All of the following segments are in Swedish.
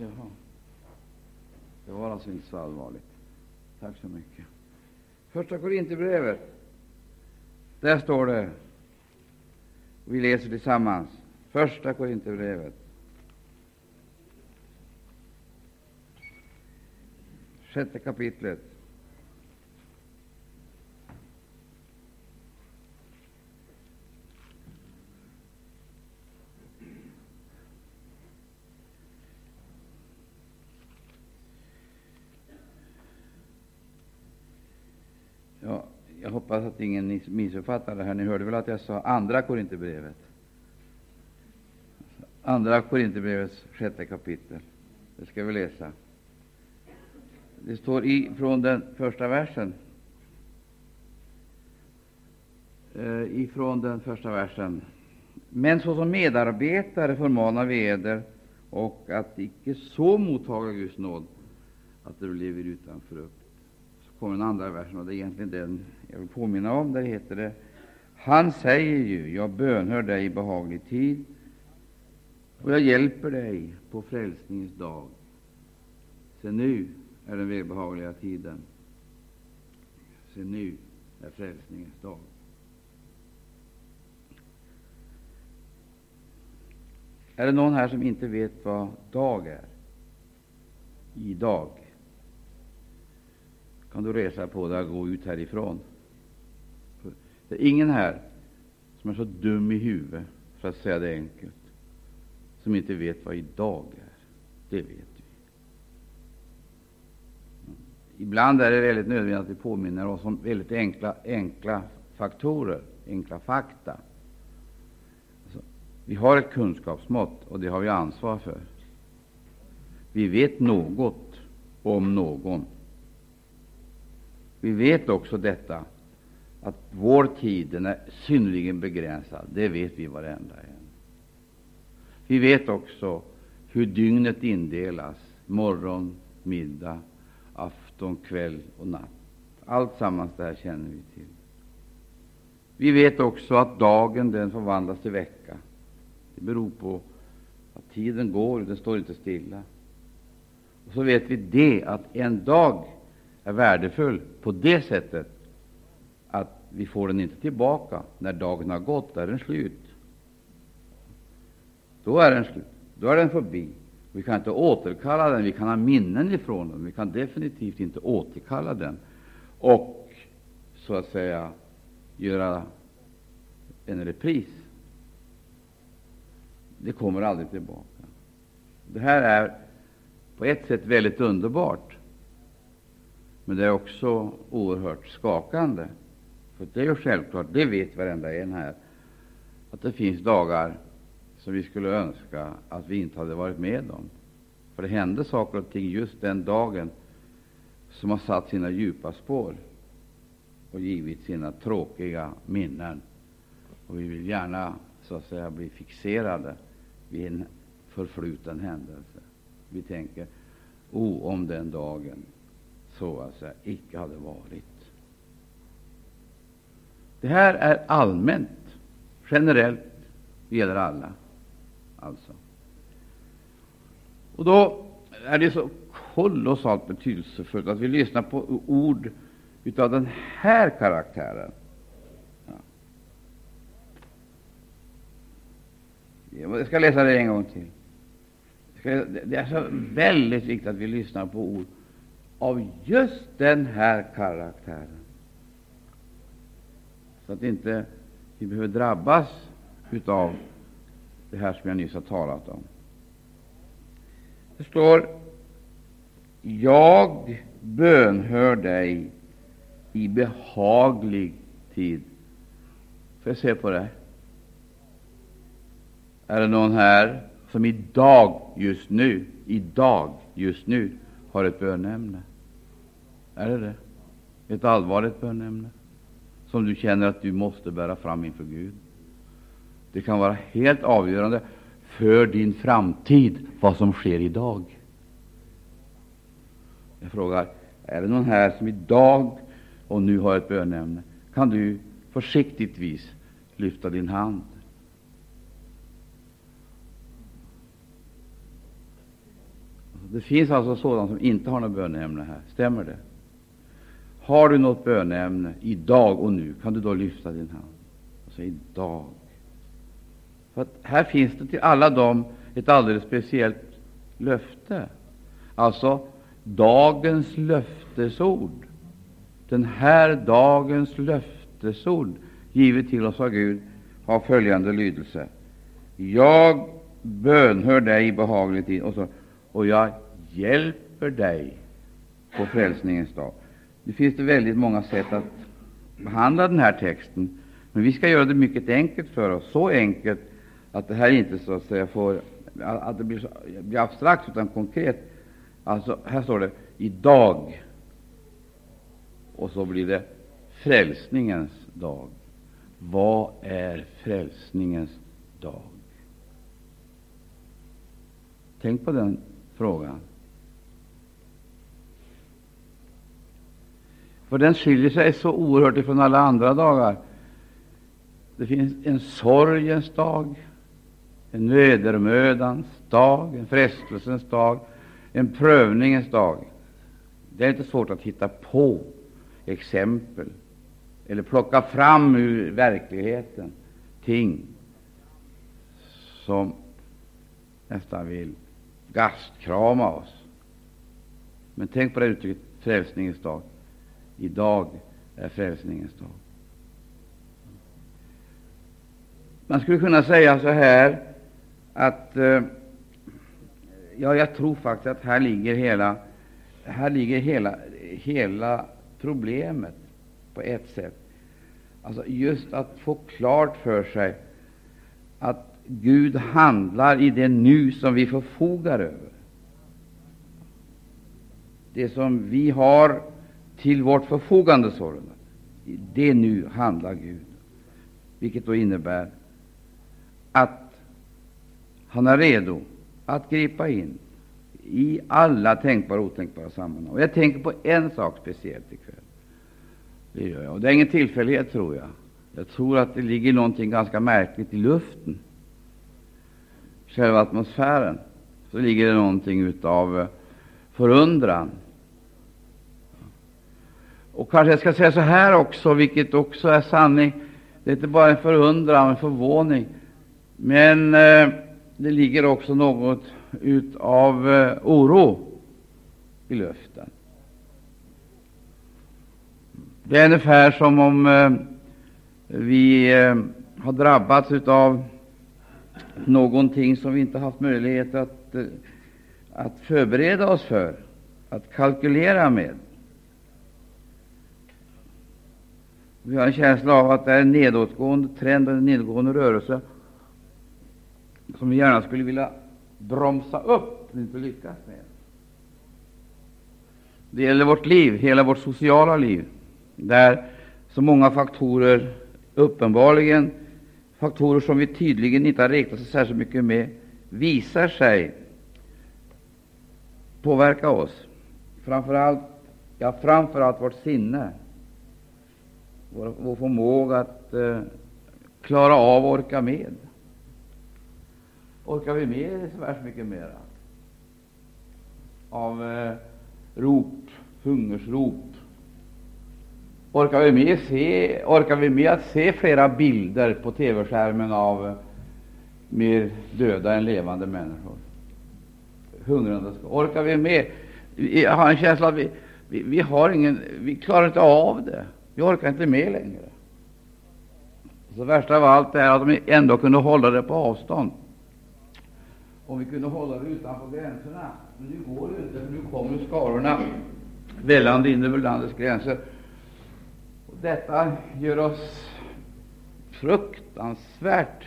Jaha. Det var alltså inte så allvarligt. Tack så mycket. Första Korinthierbrevet. Där står det, vi läser tillsammans, Första Korinthierbrevet. Sjätte kapitlet. Ja, jag hoppas att ingen missuppfattar det här. Ni hörde väl att jag sa Andra Korinthierbrevet? Andra Korinthierbrevets sjätte kapitel. Det ska vi läsa. Det står i, från den första versen. Eh, ifrån den första versen. Men såsom medarbetare förmanar vi eder och att icke så mottaga Guds nåd att det blir utan frukt. Kommer den andra versen, och det är egentligen den jag vill påminna om. Där heter det Han säger ju, jag bönhör dig i behaglig tid, och jag hjälper dig på frälsningens dag. Se, nu är den välbehagliga tiden. Se, nu är frälsningens dag. Är det någon här som inte vet vad dag är? I dag. Kan du resa på dig och gå ut härifrån? Det är ingen här som är så dum i huvudet, för att säga det enkelt, som inte vet vad idag är. Det vet vi. Ibland är det väldigt nödvändigt att vi påminner oss om väldigt enkla, enkla faktorer, enkla fakta. Alltså, vi har ett kunskapsmått, och det har vi ansvar för. Vi vet något om någon. Vi vet också detta, att vår tid är synnerligen begränsad. Det vet vi varenda en. Vi vet också hur dygnet indelas, morgon, middag, afton, kväll och natt. Allt sammans det här känner vi till. Vi vet också att dagen den förvandlas till vecka. Det beror på att tiden går, den står inte stilla. Och så vet vi det att en dag är värdefull på det sättet att vi får den inte tillbaka. När dagen har gått är den slut. Då är den slut. Då är den förbi. Vi kan inte återkalla den. Vi kan ha minnen ifrån den. Vi kan definitivt inte återkalla den och så att säga göra en repris. Det kommer aldrig tillbaka. Det här är på ett sätt väldigt underbart, men det är också oerhört skakande. För det är ju självklart, det vet varenda en här, att det finns dagar som vi skulle önska att vi inte hade varit med om. För det hände saker och ting just den dagen som har satt sina djupa spår och givit sina tråkiga minnen. Och vi vill gärna så att säga bli fixerade vid en förfluten händelse. Vi tänker, o, oh, om den dagen så att säga icke hade varit. Det här är allmänt, generellt, det gäller alla. Alltså. Och då är det så kolossalt betydelsefullt att vi lyssnar på ord av den här karaktären. Ja. Jag ska läsa det en gång till. Det är så väldigt viktigt att vi lyssnar på ord av just den här karaktären, så att inte vi behöver drabbas av det här som jag nyss har talat om. Det står Jag bönhör dig i behaglig tid. Får jag se på det? Är det någon här som idag, just nu, idag, just nu har ett bönämne? Är det det? Ett allvarligt bönämne som du känner att du måste bära fram inför Gud? Det kan vara helt avgörande för din framtid vad som sker idag. Jag frågar, är det någon här som idag och nu har ett bönämne? Kan du försiktigtvis lyfta din hand? Det finns alltså sådana som inte har något böneämne här. Stämmer det? Har du något böneämne idag och nu, kan du då lyfta din hand och säga idag. För att här finns det till alla dem ett alldeles speciellt löfte. Alltså dagens löftesord. Den här dagens löftesord, givet till oss av Gud, har följande lydelse. Jag bönhör dig behagligt tid, och, så, och jag hjälper dig på frälsningens dag. Nu finns det väldigt många sätt att behandla den här texten, men vi ska göra det mycket enkelt för oss, så enkelt att det här inte så att säga får att det blir, så, blir abstrakt, utan konkret. Alltså, här står det idag, och så blir det frälsningens dag. Vad är frälsningens dag? Tänk på den frågan. För den skiljer sig så oerhört från alla andra dagar. Det finns en sorgens dag, en vedermödans dag, en frestelsens dag, en prövningens dag. Det är inte svårt att hitta på exempel eller plocka fram ur verkligheten ting som nästan vill gastkrama oss. Men tänk på det uttrycket frälsningens dag. Idag är frälsningens dag. Man skulle kunna säga så här att eh, ja, jag tror faktiskt att här ligger hela, här ligger hela, hela problemet på ett sätt. Alltså just att få klart för sig att Gud handlar i det nu som vi förfogar över. Det som vi har till vårt förfogande, sålunda. I det nu handlar Gud, vilket då innebär att han är redo att gripa in i alla tänkbara och otänkbara sammanhang. Och jag tänker på en sak speciellt ikväll. Det gör jag. Och det är ingen tillfällighet, tror jag. Jag tror att det ligger någonting ganska märkligt i luften, själva atmosfären. Så ligger det någonting av förundran. Och kanske jag ska säga så här också, vilket också är sanning. Det är inte bara en förundran, en förvåning, men eh, det ligger också något av eh, oro i luften. Det är ungefär som om eh, vi eh, har drabbats av någonting som vi inte haft möjlighet att, eh, att förbereda oss för, att kalkylera med. Vi har en känsla av att det är en nedåtgående trend, en nedåtgående rörelse som vi gärna skulle vilja bromsa upp, men inte lyckas med. Det gäller vårt liv, hela vårt sociala liv, där så många faktorer, uppenbarligen faktorer som vi tydligen inte har räknat så särskilt mycket med, visar sig påverka oss. Framför allt, ja, framför allt vårt sinne, vår, vår förmåga att eh, klara av och orka med. Orkar vi med så värst mycket mera av eh, rop, hungersrop? Orkar vi, med se, orkar vi med att se flera bilder på TV-skärmen av eh, mer döda än levande människor? Hungrande Orkar vi med? Jag har en känsla av att vi, vi, vi, har ingen, vi klarar inte av det. Vi orkar inte med längre. Så värsta av allt är att de ändå kunde hålla det på avstånd om vi kunde hålla det utanför gränserna. Men nu går det inte, för nu kommer skarorna vällande in över landets gränser. Och detta gör oss fruktansvärt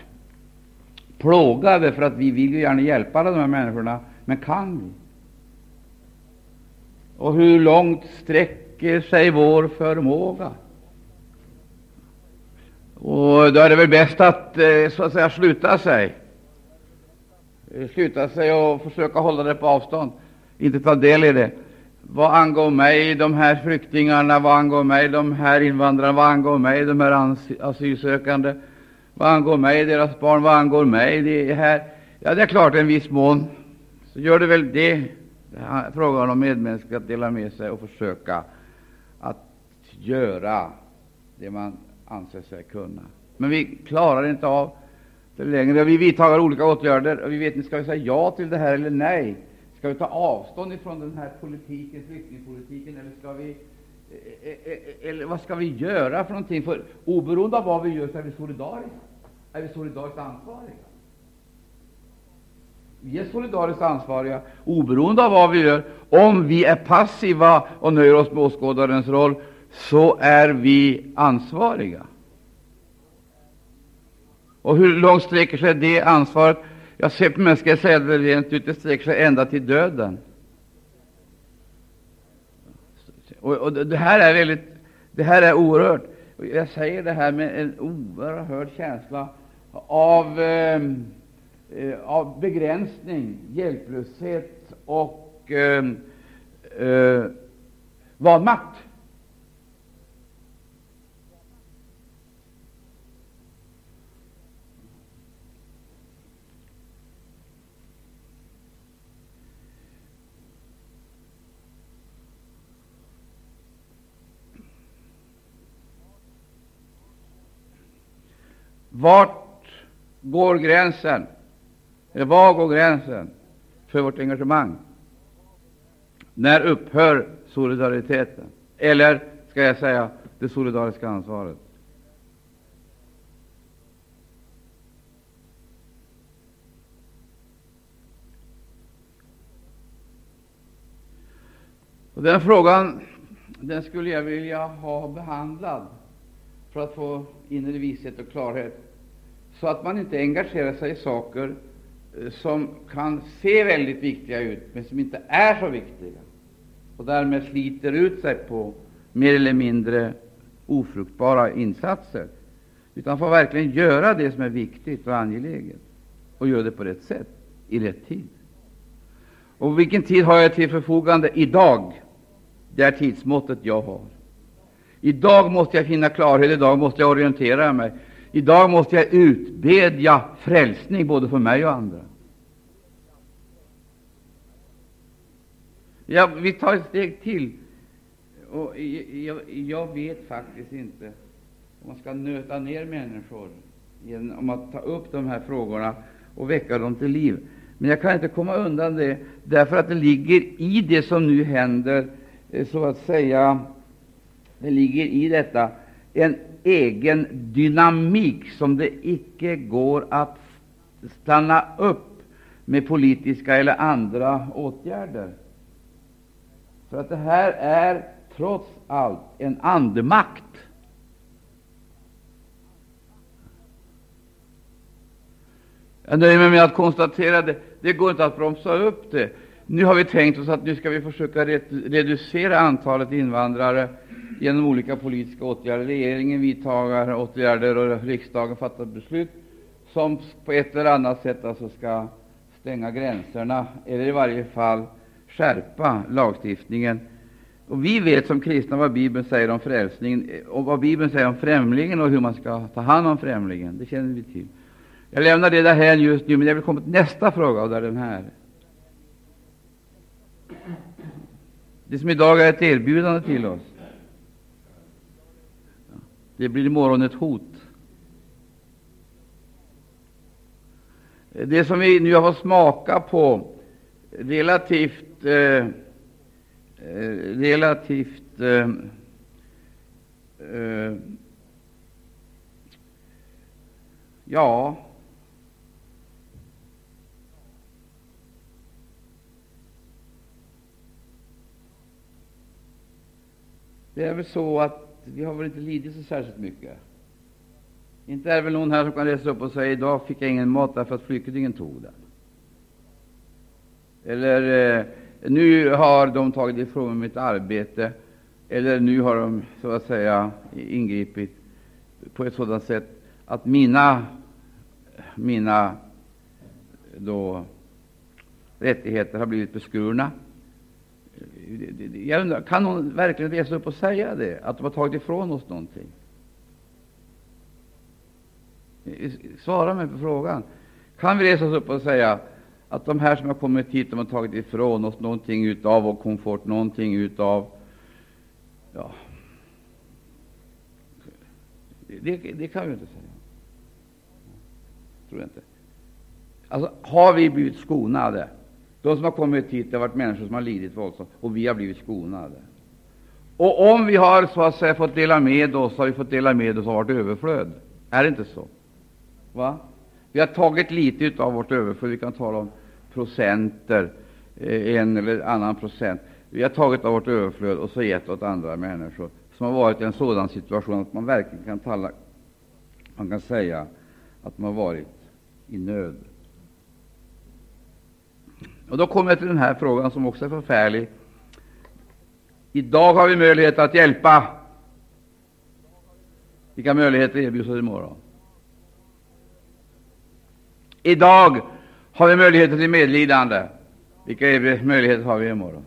plågade, för att vi vill ju gärna hjälpa alla de här människorna, men kan vi? Och hur långt sträcker sig vår förmåga? Och då är det väl bäst att eh, så att säga sluta sig eh, sluta sig och försöka hålla det på avstånd, inte ta del i det. Vad angår mig, de här flyktingarna, vad angår mig, de här invandrarna, vad angår mig, de här asylsökande, vad angår mig, deras barn, vad angår mig, det här. Ja, det är klart, en viss mån så gör det väl det. Det är frågan om medmänsklighet att dela med sig och försöka göra det man anser sig kunna. Men vi klarar inte av det längre. Vi vidtar olika åtgärder, och vi vet inte ska vi säga ja till det här eller nej. Ska vi ta avstånd ifrån den här politiken, flyktingpolitiken, eller ska vi eh, eh, eh, eller vad ska vi göra för någonting? För oberoende av vad vi gör så är vi solidariska. Är vi solidariskt ansvariga? Vi är solidariskt ansvariga oberoende av vad vi gör. Om vi är passiva och nöjer oss med åskådarens roll, så är vi ansvariga. Och hur långt sträcker sig det ansvaret? Jag ser på mig, ska jag säga det rent ut, det sträcker sig ända till döden. Och, och det här är väldigt, det här är oerhört. Jag säger det här med en oerhörd känsla av, ehm, eh, av begränsning, hjälplöshet och eh, eh, vanmakt. Vart går gränsen? Eller var går gränsen för vårt engagemang? När upphör solidariteten? Eller, ska jag säga, det solidariska ansvaret? Och den frågan den skulle jag vilja ha behandlad för att få inre vishet och klarhet, så att man inte engagerar sig i saker eh, som kan se väldigt viktiga ut, men som inte är så viktiga, och därmed sliter ut sig på mer eller mindre ofruktbara insatser, utan får verkligen göra det som är viktigt och angeläget, och göra det på rätt sätt, i rätt tid. Och vilken tid har jag till förfogande idag? Det är tidsmåttet jag har. I dag måste jag finna klarhet, i dag måste jag orientera mig. I dag måste jag utbedja frälsning både för mig och andra. Ja, vi tar ett steg till. Och jag, jag, vet faktiskt inte om man ska nöta ner människor genom att ta upp de här frågorna och väcka dem till liv. Men jag kan inte komma undan det, därför att det ligger i det som nu händer, eh, så att säga, det ligger i detta en egen dynamik som det icke går att stanna upp med politiska eller andra åtgärder. För att det här är trots allt en andemakt. Jag nöjer mig med att konstatera det. Det går inte att bromsa upp det. Nu har vi tänkt oss att nu ska vi försöka reducera antalet invandrare genom olika politiska åtgärder. Regeringen vidtar åtgärder och riksdagen fattar beslut som på ett eller annat sätt alltså ska stänga gränserna eller i varje fall skärpa lagstiftningen. Och vi vet som kristna vad Bibeln säger om frälsningen och vad Bibeln säger om främlingen och hur man ska ta hand om främlingen. Det känner vi till. Jag lämnar det där just nu, men jag vill komma till nästa fråga, och det är den här. Det som i dag är ett erbjudande till oss, det blir imorgon ett hot. Det som vi nu har fått smaka på relativt, eh, eh relativt eh, eh, ja, Det är väl så att vi har väl inte lidit så särskilt mycket. Inte är det väl någon här som kan resa upp och säga idag fick jag ingen mat därför att flyktingen tog den. Eller eh, nu har de tagit ifrån mig mitt arbete. Eller nu har de så att säga ingripit på ett sådant sätt att mina, mina då, rättigheter har blivit beskurna. Jag undrar, kan någon verkligen resa upp och säga det, att de har tagit ifrån oss någonting? Svara mig på frågan. Kan vi resa oss upp och säga att de här som har kommit hit de har tagit ifrån oss någonting utav vår komfort, någonting utav ja, det, det kan vi inte säga. Tror jag inte. Alltså, har vi blivit skonade? De som har kommit hit har varit människor som har lidit våldsamt, och vi har blivit skonade. Och om vi har så att säga fått dela med oss, har vi fått dela med oss av vårt överflöd. Är det inte så? Va? Vi har tagit lite av vårt överflöd. Vi kan tala om procenter, eh, en eller annan procent. Vi har tagit av vårt överflöd och så gett åt andra människor som har varit i en sådan situation att man verkligen kan tala, man kan säga att de har varit i nöd. Och Då kommer jag till den här frågan som också är förfärlig. Idag har vi möjlighet att hjälpa. Vilka möjligheter erbjuds oss imorgon? Idag har vi möjligheter till medlidande. Vilka möjligheter har vi imorgon?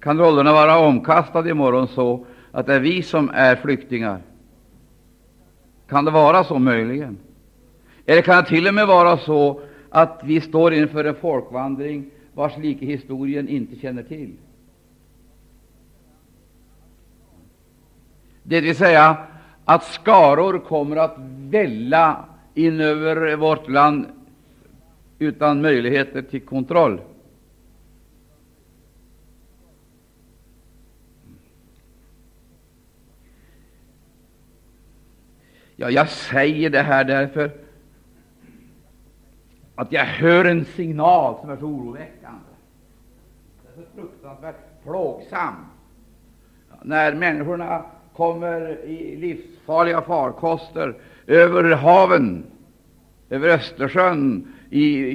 Kan rollerna vara omkastade imorgon så att det är vi som är flyktingar? Kan det vara så möjligen? Eller kan det till och med vara så att vi står inför en folkvandring vars like historien inte känner till? Det vill säga att skaror kommer att välla in över vårt land utan möjligheter till kontroll. Ja, jag säger det här därför att jag hör en signal som är så oroväckande. Det är så fruktansvärt plågsam. När människorna kommer i livsfarliga farkoster över haven, över Östersjön, i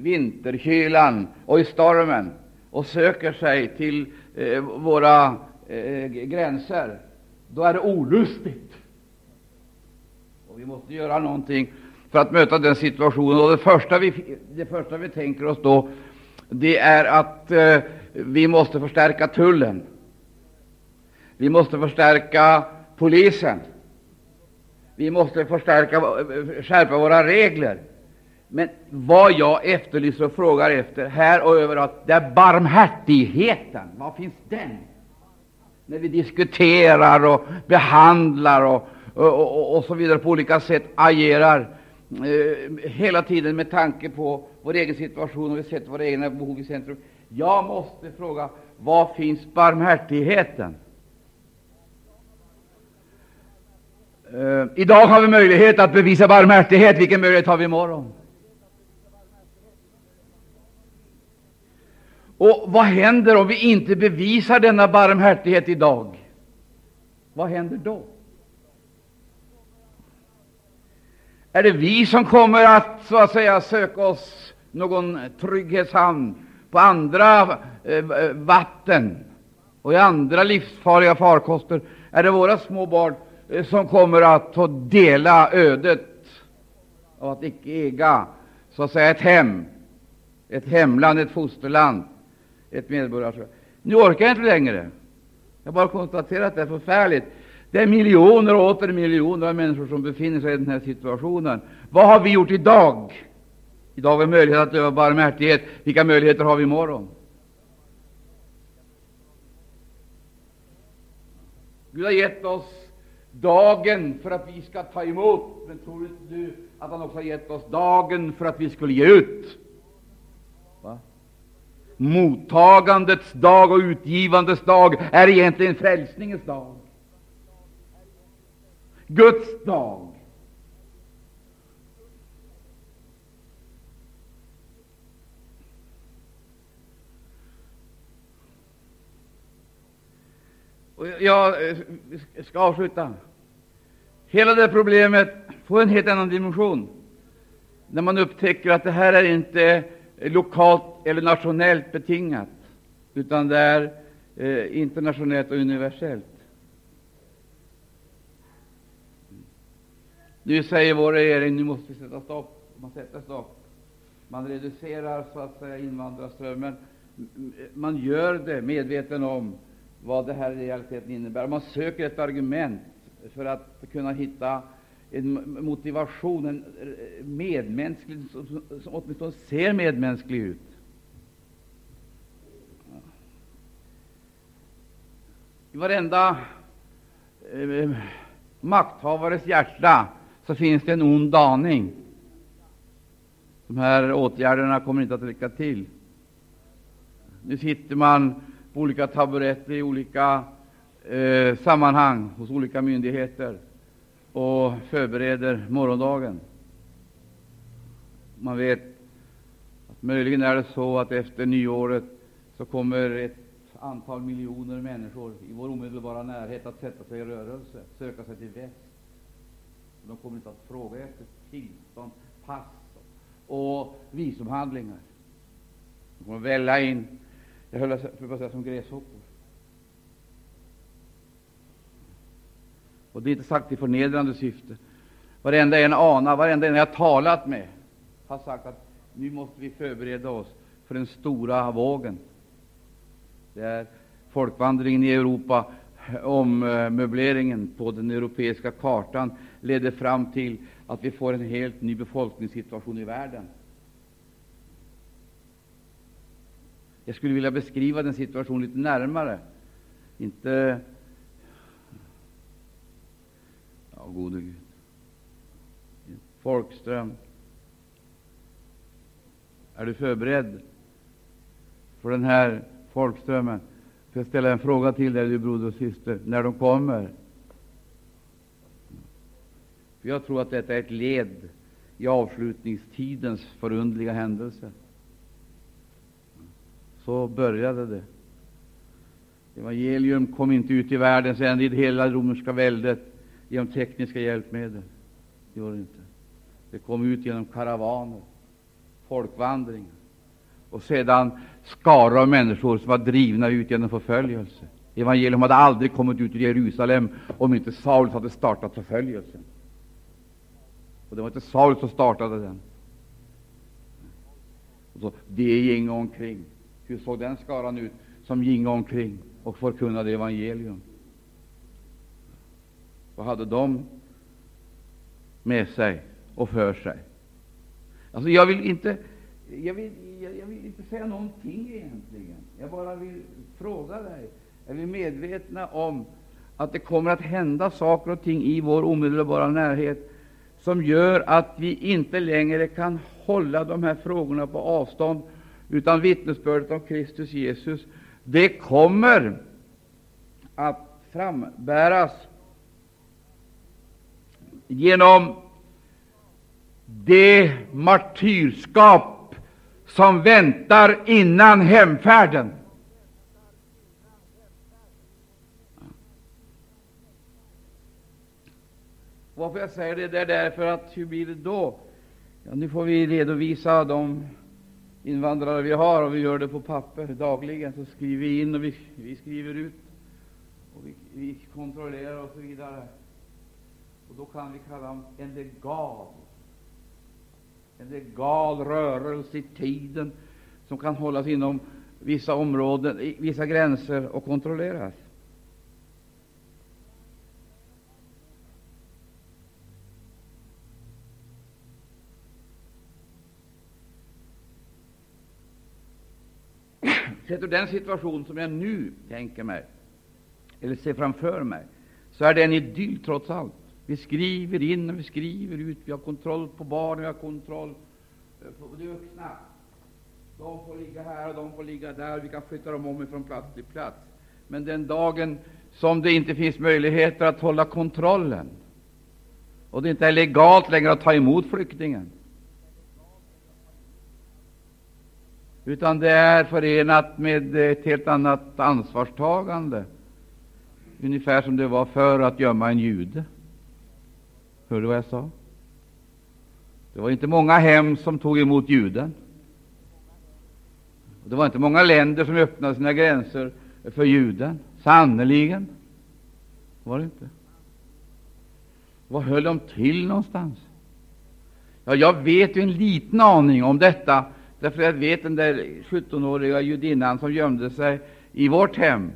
vinterkylan och i stormen och söker sig till eh, våra eh, gränser, då är det olustigt. Och vi måste göra någonting för att möta den situationen. Och det, första vi, det första vi tänker oss då det är att eh, vi måste förstärka tullen. Vi måste förstärka polisen. Vi måste förstärka, eh, skärpa våra regler. Men vad jag efterlyser och frågar efter här och överallt, det är barmhärtigheten. Var finns den? När vi diskuterar och behandlar och, och, och, och så vidare på olika sätt agerar Eh, hela tiden med tanke på vår egen situation och vi sätter våra egna behov i centrum. Jag måste fråga, var finns barmhärtigheten? Uh, idag har vi möjlighet att bevisa barmhärtighet. Vilken möjlighet har vi imorgon? Och vad händer om vi inte bevisar denna barmhärtighet idag? Vad händer då? Är det vi som kommer att så att säga söka oss någon trygghetshamn på andra eh, eh, vatten och i andra livsfarliga farkoster? Är det våra små barn eh, som kommer att få dela ödet av att icke äga så att säga ett hem, ett hemland, ett fosterland? ett medborgarskap. Nu orkar jag inte längre. Jag bara konstaterar att det är förfärligt. Det är miljoner och åter miljoner av människor som befinner sig i den här situationen. Vad har vi gjort idag? Idag har vi möjlighet att öva barmhärtighet. Vilka möjligheter har vi imorgon? Gud har gett oss dagen för att vi ska ta emot, men tror du att han också har gett oss dagen för att vi skulle ge ut? Mottagandets dag och utgivandets dag är egentligen frälsningens dag. Guds dag. Och jag eh, ska avsluta. Hela det problemet får en helt annan dimension när man upptäcker att det här är inte eh, lokalt eller nationellt betingat, utan det är eh, internationellt och universellt. Nu säger vår regering nu måste vi sätta stopp. Man sätter stopp. Man reducerar så att säga invandrarströmmen. Man gör det medveten om vad det här i realiteten innebär. Man söker ett argument för att kunna hitta en motivation, en eh, medmänsklig, som, som åtminstone ser medmänsklig ut. I varenda eh, makthavares hjärta så finns det en ond aning. De här åtgärderna kommer inte att räcka till. Nu sitter man på olika taburetter i olika eh, sammanhang hos olika myndigheter och förbereder morgondagen. Man vet att möjligen är det så att efter nyåret så kommer ett antal miljoner människor i vår omedelbara närhet att sätta sig i rörelse, söka sig till väst. De kommer inte att fråga efter tillstånd, pass och visumhandlingar. De kommer att välla in, jag höll på att säga som gräshoppor. Och det är inte sagt i förnedrande syfte. Varenda en anar, varenda en jag talat med har sagt att nu måste vi förbereda oss för den stora vågen. Det är folkvandringen i Europa, ommöbleringen eh, på den europeiska kartan leder fram till att vi får en helt ny befolkningssituation i världen. Jag skulle vilja beskriva den situationen litet närmare. Inte Ja, gode Gud. Folkström. Är du förberedd för den här folkströmmen? Ska jag ställa en fråga till dig, du broder och syster, när de kommer? För jag tror att detta är ett led i avslutningstidens förundliga händelser. Så började det. Evangelium kom inte ut i världens ände, i hela romerska väldet, genom tekniska hjälpmedel. Det gjorde det inte. Det kom ut genom karavaner, folkvandringar och sedan skara av människor som var drivna ut genom förföljelse. Evangelium hade aldrig kommit ut ur Jerusalem om inte Saulus hade startat förföljelsen. Och det var inte Saulus som startade den. Och så, de ginge omkring. Hur såg den skaran ut som ginge omkring och förkunnade evangelium? Vad hade de med sig och för sig? Alltså, jag vill inte jag vill, jag, jag vill inte säga någonting egentligen. Jag bara vill fråga dig. Är vi medvetna om att det kommer att hända saker och ting i vår omedelbara närhet som gör att vi inte längre kan hålla de här frågorna på avstånd, utan vittnesbördet om Kristus Jesus, det kommer att frambäras genom det martyrskap som väntar innan hemfärden. Varför jag säger det, det är därför att hur blir det då? Ja, nu får vi redovisa de invandrare vi har, och vi gör det på papper dagligen. Så skriver vi in och vi, vi skriver ut, och vi, vi kontrollerar och så vidare. Och då kan vi kalla dem en legal, en legal rörelse i tiden som kan hållas inom vissa områden, vissa gränser och kontrolleras. Sett ur den situation som jag nu tänker mig, eller ser framför mig, så är det en idyll trots allt. Vi skriver in och vi skriver ut. Vi har kontroll på barnen, vi har kontroll eh, på de vuxna. De får ligga här och de får ligga där. Vi kan flytta dem om från plats till plats. Men den dagen som det inte finns möjligheter att hålla kontrollen och det inte är legalt längre att ta emot flyktingen, utan det är förenat med ett helt annat ansvarstagande, ungefär som det var för att gömma en jude. Hörde du vad jag sa? Det var inte många hem som tog emot juden. Det var inte många länder som öppnade sina gränser för juden. Sannerligen var det inte. Var höll de till någonstans? Ja, jag vet ju en liten aning om detta, därför jag vet den där 17-åriga judinnan som gömde sig i vårt hem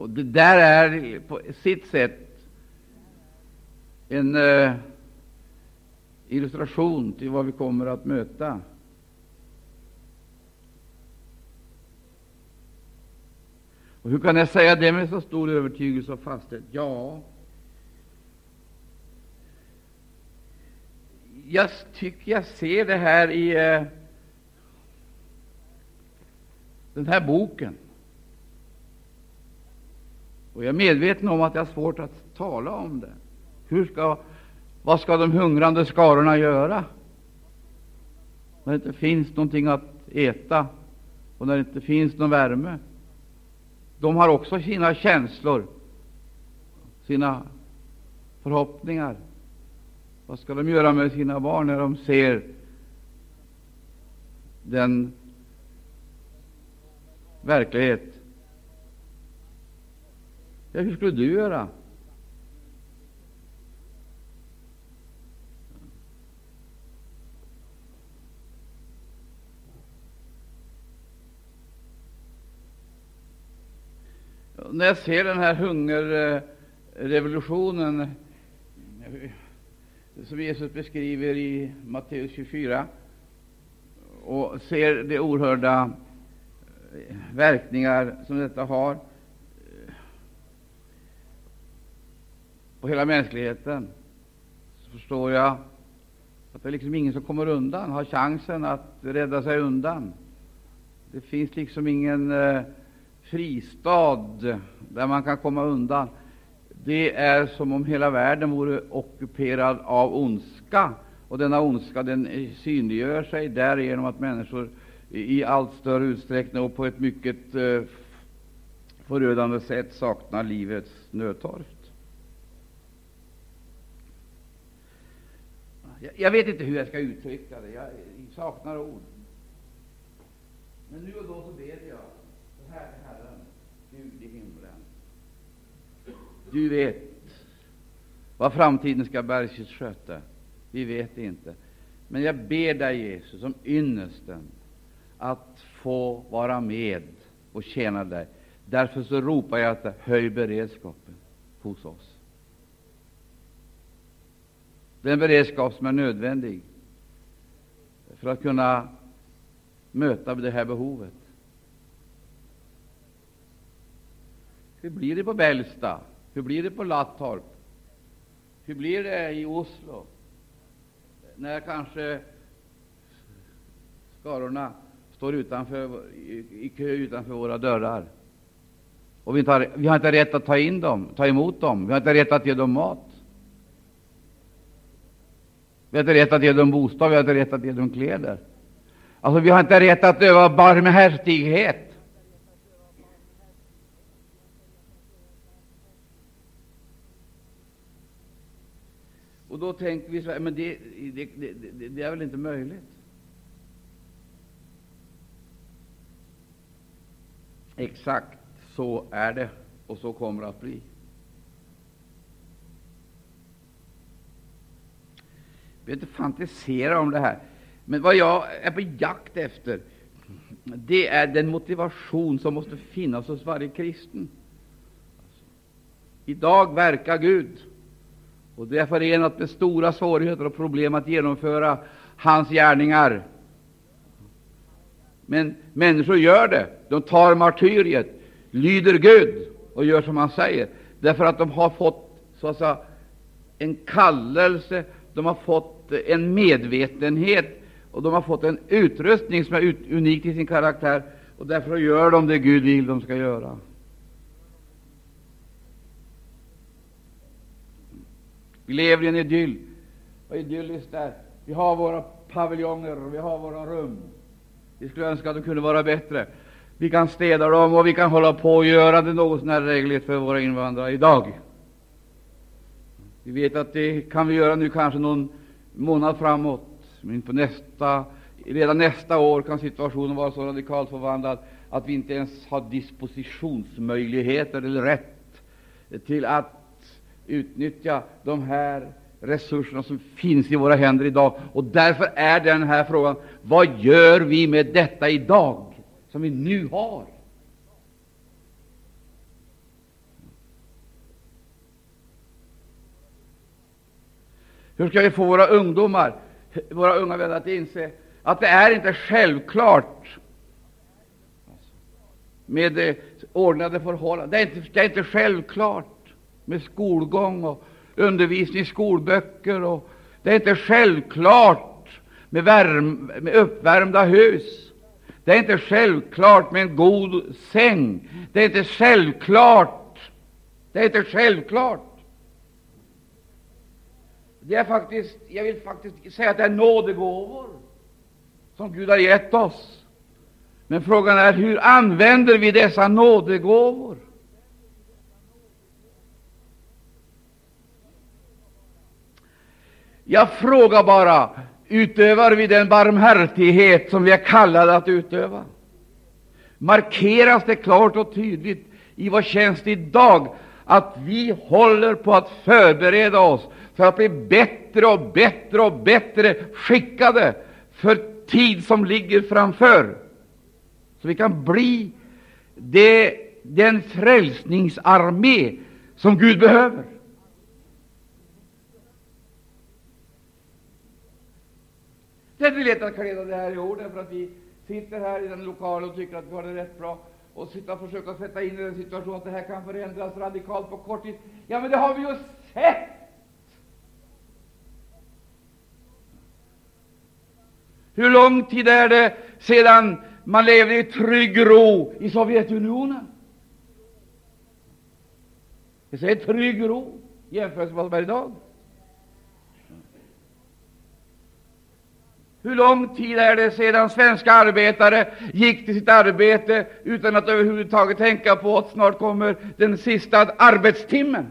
Och det där är på sitt sätt en eh, illustration till vad vi kommer att möta. Och hur kan jag säga det med så stor övertygelse och fasthet? Ja, jag tycker jag ser det här i eh, den här boken. Och jag är medveten om att jag har svårt att tala om det. Hur ska, vad ska de hungrande skarorna göra när det inte finns någonting att äta och när det inte finns någon värme? De har också sina känslor, sina förhoppningar. Vad ska de göra med sina barn när de ser den verklighet? Ja, hur skulle du göra? När jag ser den här hungerrevolutionen eh, som Jesus beskriver i Matteus 24 och ser de oerhörda eh, verkningar som detta har på hela mänskligheten, så förstår jag att det är liksom ingen som kommer undan, har chansen att rädda sig undan. Det finns liksom ingen eh, fristad där man kan komma undan. Det är som om hela världen vore ockuperad av ondska, och denna ondska den eh, synliggör sig därigenom att människor i allt större utsträckning och på ett mycket eh, förödande sätt saknar livets nödtorft. Jag vet inte hur jag skall uttrycka det. Jag saknar ord. Men nu och då så ber jag så här till Herren, Gud i himlen. Du vet vad framtiden ska bära sköta. Vi vet inte. Men jag ber dig, Jesus, som ynnesten att få vara med och tjäna dig. Därför så ropar jag att höj beredskapen hos oss. Den beredskap som är nödvändig för att kunna möta det här behovet. Hur blir det på Bällsta? Hur blir det på Lattorp? Hur blir det i Oslo? När kanske skarorna står utanför, i kö utanför våra dörrar. Och vi, har, vi har inte rätt att ta in dem, ta emot dem. Vi har inte rätt att ge dem mat. Vi har inte rätt att ge dem bostad, vi har inte rätt att ge dem kläder. Alltså, vi har inte rätt att öva barmhärtighet. Och då tänker vi så här, men det, det, det, det är väl inte möjligt? Exakt så är det, och så kommer det att bli. Vi inte fantisera om det här. Men vad jag är på jakt efter, det är den motivation som måste finnas hos varje kristen. Idag verkar Gud, och det är förenat med stora svårigheter och problem att genomföra hans gärningar. Men människor gör det. De tar martyriet, lyder Gud och gör som han säger, därför att de har fått så att säga, en kallelse, de har fått en medvetenhet och de har fått en utrustning som är unik till sin karaktär, och därför gör de det Gud vill de ska göra. Vi lever i en idyll. Vad idylliskt där. Vi har våra paviljonger, vi har våra rum. Vi skulle önska att de kunde vara bättre. Vi kan städa dem och vi kan hålla på och göra det något sånär regligt för våra invandrare idag. Vi vet att det kan vi göra nu kanske någon månad framåt, men på nästa, redan nästa år kan situationen vara så radikalt förvandlad att vi inte ens har dispositionsmöjligheter eller rätt till att utnyttja de här resurserna som finns i våra händer idag. Och därför är den här frågan: vad gör vi med detta idag, som vi nu har? Hur ska vi få våra ungdomar, våra unga vänner att inse att det är inte självklart med eh, ordnade förhållanden. Det är, inte, det är inte självklart med skolgång och undervisning i skolböcker. Och det är inte självklart med, värm, med uppvärmda hus. Det är inte självklart med en god säng. Det är inte självklart. Det är inte självklart. Det är faktiskt, jag vill faktiskt säga att det är nådegåvor som Gud har gett oss. Men frågan är hur använder vi dessa nådegåvor? Jag frågar bara, utövar vi den barmhärtighet som vi är kallade att utöva? Markeras det klart och tydligt i vår tjänst idag att vi håller på att förbereda oss för att bli bättre och bättre och bättre skickade för tid som ligger framför, så vi kan bli det, den frälsningsarmé som Gud behöver. Det är inte lätt att kleda det här i ord, därför att vi sitter här i den lokalen och tycker att vi har det rätt bra och sitta och försöka sätta in i den situationen att det här kan förändras radikalt på kort tid. Ja, men det har vi ju sett! Hur lång tid är det sedan man levde i trygg ro i Sovjetunionen? Jag säger trygg ro jämfört med vad som är idag. Hur lång tid är det sedan svenska arbetare gick till sitt arbete utan att överhuvudtaget tänka på att snart kommer den sista arbetstimmen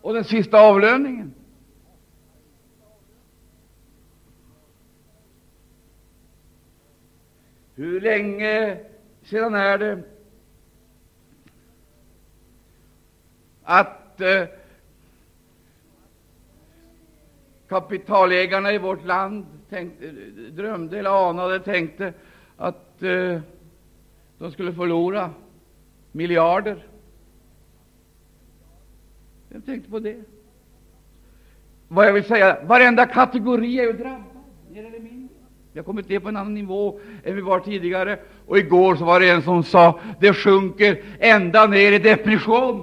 och den sista avlöningen? Hur länge sedan är det att eh, kapitalägarna i vårt land tänkte, eh, drömde eller anade, tänkte att eh, de skulle förlora miljarder. Vem tänkte på det? Vad jag vill säga, varenda kategori är ju drabbad, mer eller mindre. Vi har kommit ner på en annan nivå än vi var tidigare. Och igår så var det en som sa det sjunker ända ner i depression.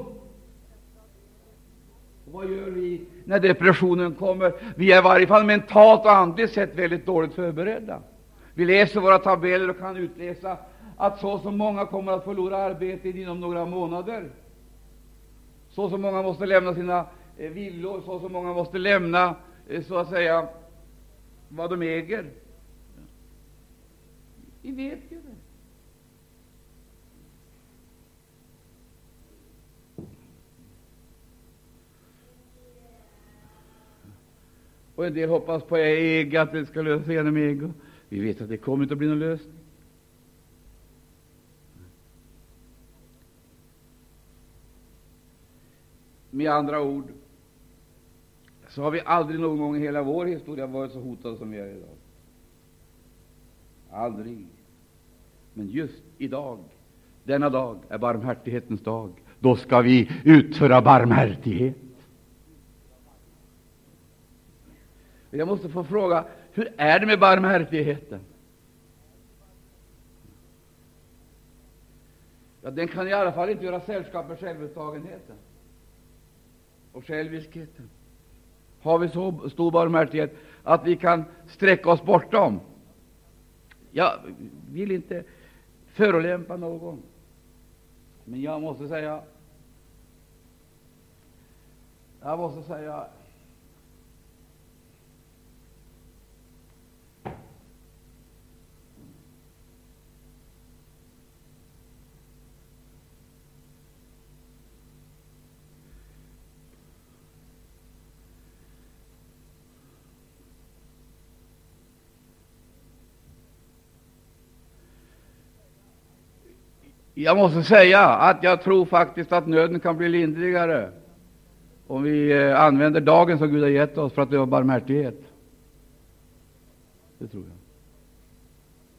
Och vad gör vi när depressionen kommer? Vi är i varje fall mentalt och andligt sett väldigt dåligt förberedda. Vi läser våra tabeller och kan utläsa att så som många kommer att förlora arbetet inom några månader. Så som många måste lämna sina eh, villor, så som många måste lämna eh, så att säga vad de äger. Vi vet ju det. Och en del hoppas på EG, att det ska lösa sig genom EG. Vi vet att det kommer inte att bli någon lösning. Med andra ord så har vi aldrig någon gång i hela vår historia varit så hotade som vi är idag. Aldrig. Men just idag, denna dag, är barmhärtighetens dag. Då ska vi utföra barmhärtighet. Jag måste få fråga, hur är det med barmhärtigheten? Ja, den kan i alla fall inte göra sällskap med självupptagenheten och själviskheten. Har vi så stor barmhärtighet att vi kan sträcka oss bortom jag vill inte förolämpa någon, men jag måste säga jag måste säga Jag måste säga att jag tror faktiskt att nöden kan bli lindrigare om vi eh, använder dagen som Gud har gett oss för att öva barmhärtighet. Det tror jag.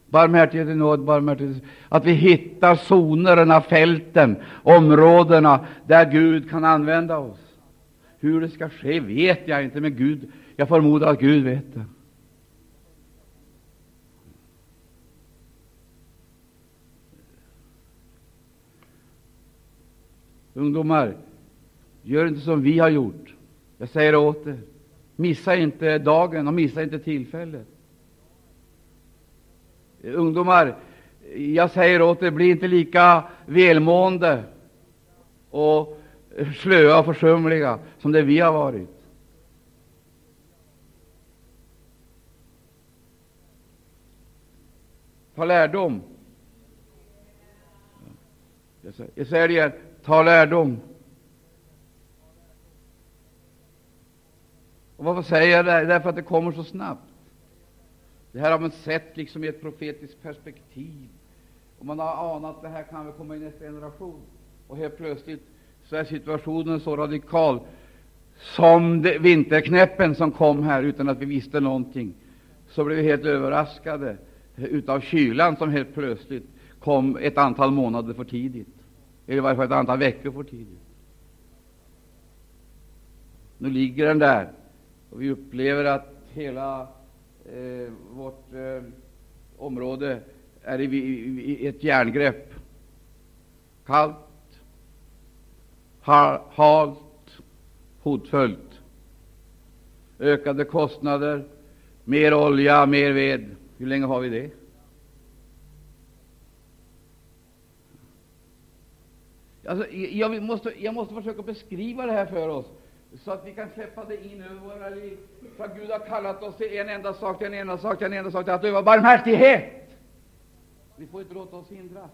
Barmhärtighet i nåd, barmhärtighet Att vi hittar zonerna, fälten, områdena där Gud kan använda oss. Hur det ska ske vet jag inte, men Gud Jag förmodar att Gud vet det. Ungdomar, gör inte som vi har gjort. Jag säger åt er, missa inte dagen och missa inte tillfället. Ungdomar, jag säger åt er, bli inte lika välmående och slöa och försumliga som det vi har varit. Ta lärdom. Jag säger det igen, ta lärdom. Och varför säger jag det? Därför att det kommer så snabbt. Det här har man sett liksom i ett profetiskt perspektiv. Och man har anat att det här kan väl komma i nästa generation. Och helt plötsligt så är situationen så radikal som det, vinterknäppen som kom här utan att vi visste någonting. Så blev vi helt överraskade utav kylan som helt plötsligt kom ett antal månader för tidigt. Eller i varje fall ett antal veckor för tidigt. Nu ligger den där, och vi upplever att hela eh, vårt eh, område är i, i, i, ett järngrepp. Kallt, halt, hotfullt. Ökade kostnader, mer olja, mer ved. Hur länge har vi det? Alltså, jag, måste, jag måste försöka beskriva det här för oss, så att vi kan släppa det in över våra liv. För Gud har kallat oss till en enda sak, till en enda sak, till en enda sak, till att öva barmhärtighet. Vi får inte låta oss hindras.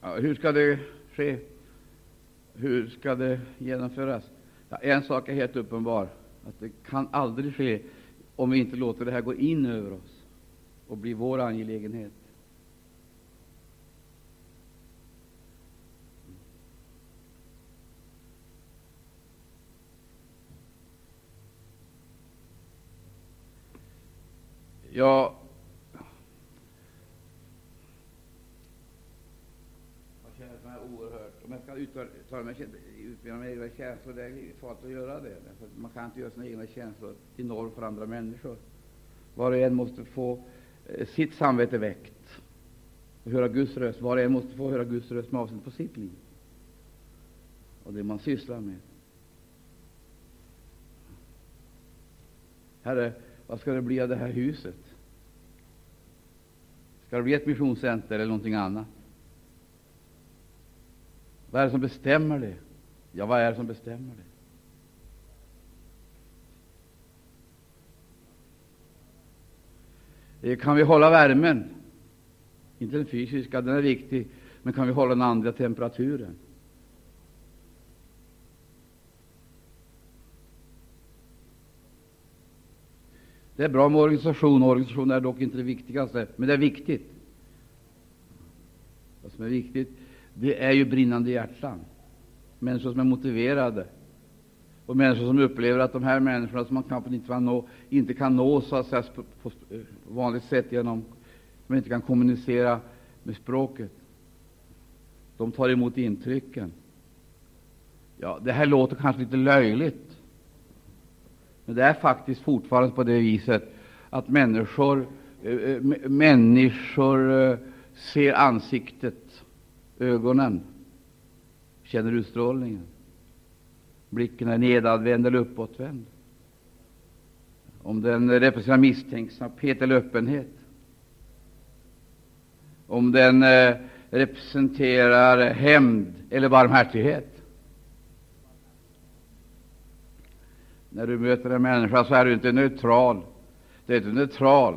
Ja, hur ska det ske? Hur ska det genomföras? Ja, en sak är helt uppenbar, att det kan aldrig ske om vi inte låter det här gå in över oss och bli vår angelägenhet. Ja, om jag ska uttala mig, utbilda mig egna känslor, det är farligt att göra det. Därför man kan inte göra sina egna känslor till norm för andra människor. Var och en måste få eh, sitt samvete väckt och höra Guds röst. Var och en måste få höra Guds röst med avseende på sitt liv och det man sysslar med. Herre, vad ska det bli av det här huset? Ska det bli ett missionscenter eller någonting annat? Vad är det som bestämmer det? Ja, vad är det som bestämmer det? Eh, kan vi hålla värmen? Inte den fysiska, den är viktig, men kan vi hålla den andra temperaturen? Det är bra med organisation, organisation är dock inte det viktigaste, men det är viktigt. Vad som är viktigt det är ju brinnande hjärtan, människor som är motiverade och människor som upplever att de här människorna som man knappt inte kan nå, inte kan nå så att säga, på, vanligt sätt genom man inte kan kommunicera med språket. De tar emot intrycken. Ja, det här låter kanske lite löjligt, men det är faktiskt fortfarande på det viset att människor, eh, eh, människor eh, ser ansiktet ögonen, känner utstrålningen. Blicken är nedadvänd eller uppåtvänd. Om den representerar misstänksamhet eller öppenhet. Om den eh, representerar hämnd eller barmhärtighet. När du möter en människa så är du inte neutral. Det är inte neutral.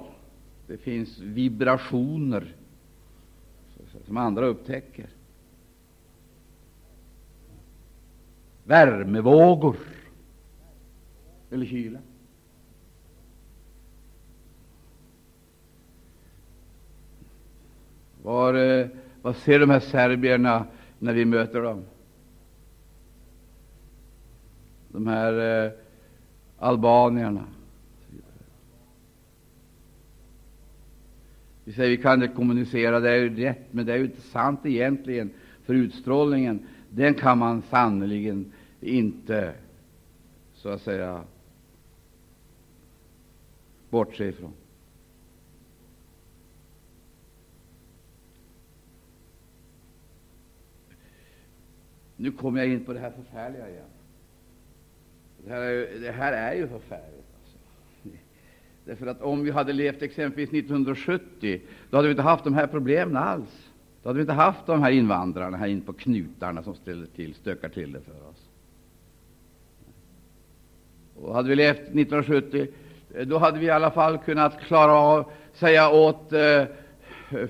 Det finns vibrationer som andra upptäcker. Värmevågor eller kyla. Var, eh, vad ser de här serbierna när vi möter dem? De här eh, albanierna. Vi säger vi kan inte kommunicera, det är ju rätt, men det är ju inte sant egentligen, för utstrålningen, den kan man sannerligen inte, så att säga, bortse ifrån. Nu kommer jag in på det här förfärliga igen. Det här är ju, det här är ju förfärligt. Därför att om vi hade levt exempelvis 1970, då hade vi inte haft de här problemen alls. Då hade vi inte haft de här invandrarna här in på knutarna som ställer till, stökar till det för oss. Och hade vi levt 1970, då hade vi i alla fall kunnat klara av säga åt eh,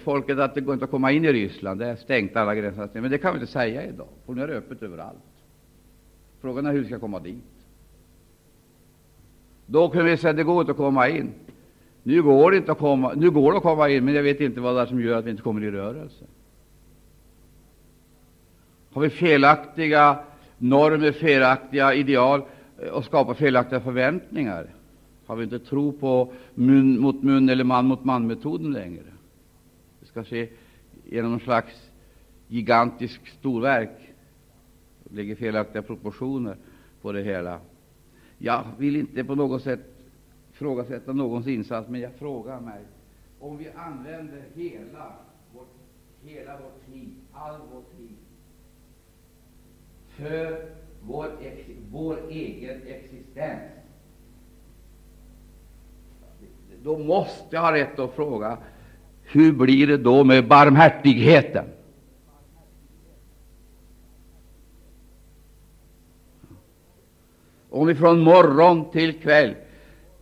folket att det går inte att komma in i Ryssland. Det är stängt alla gränser. Men det kan vi inte säga idag, för nu är det öppet överallt. Frågan är hur vi ska komma dit. Då kunde vi säga att det går inte att komma in. Nu går det inte att komma, nu går det att komma in, men jag vet inte vad det är som gör att vi inte kommer i rörelse. Har vi felaktiga normer, felaktiga ideal eh, och skapar felaktiga förväntningar? Har vi inte tro på mun mot mun eller man mot man-metoden längre? Det ska ske genom någon slags gigantisk storverk. Det ligger felaktiga proportioner på det hela. Jag vill inte på något sätt ifrågasätta någons insats, men jag frågar mig om vi använder hela vår, hela vår tid, all vår tid, för vår, ex, vår egen existens, då måste jag ha rätt att fråga hur blir det då med barmhärtigheten? Om vi från morgon till kväll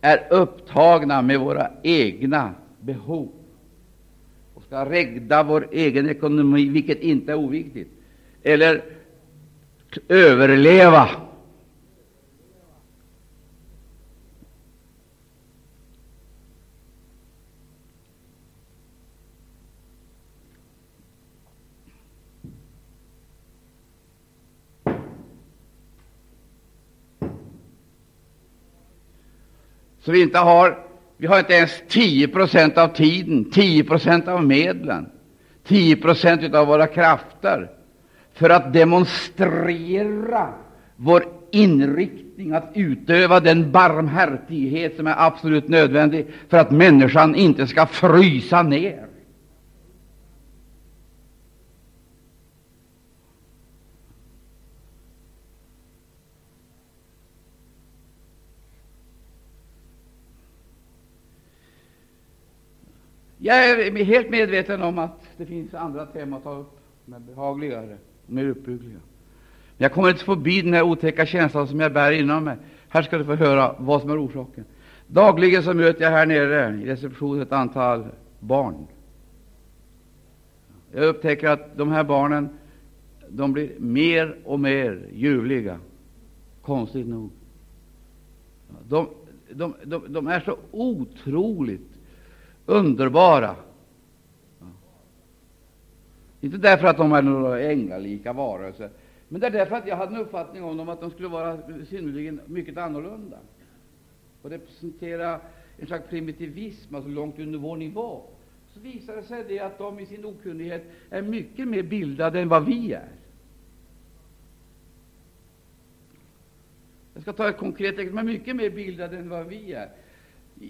är upptagna med våra egna behov. Och ska regda vår egen ekonomi, vilket inte är oviktigt, eller överleva. Så vi inte har, vi har inte ens 10 procent av tiden, 10 procent av medlen, 10 procent av våra krafter för att demonstrera vår inriktning att utöva den barmhärtighet som är absolut nödvändig för att människan inte ska frysa ner. Jag är helt medveten om att det finns andra teman att ta upp, som är behagligare och mer uppbyggliga. Men jag kommer inte förbi den här otäcka känslan som jag bär inom mig. Här ska du få höra vad som är orsaken. Dagligen så möter jag här nere i receptionen ett antal barn. Jag upptäcker att de här barnen de blir mer och mer ljuvliga, konstigt nog. De, de, de, de är så otroligt underbara. Inte därför att de är några änglalika varelser, men det är därför att jag hade en uppfattning om dem att de skulle vara synnerligen mycket annorlunda och representera en slags primitivism, alltså långt under vår nivå. Så visar det sig det att de i sin okunnighet är mycket mer bildade än vad vi är. Jag ska ta ett konkret exempel, men mycket mer bildade än vad vi är.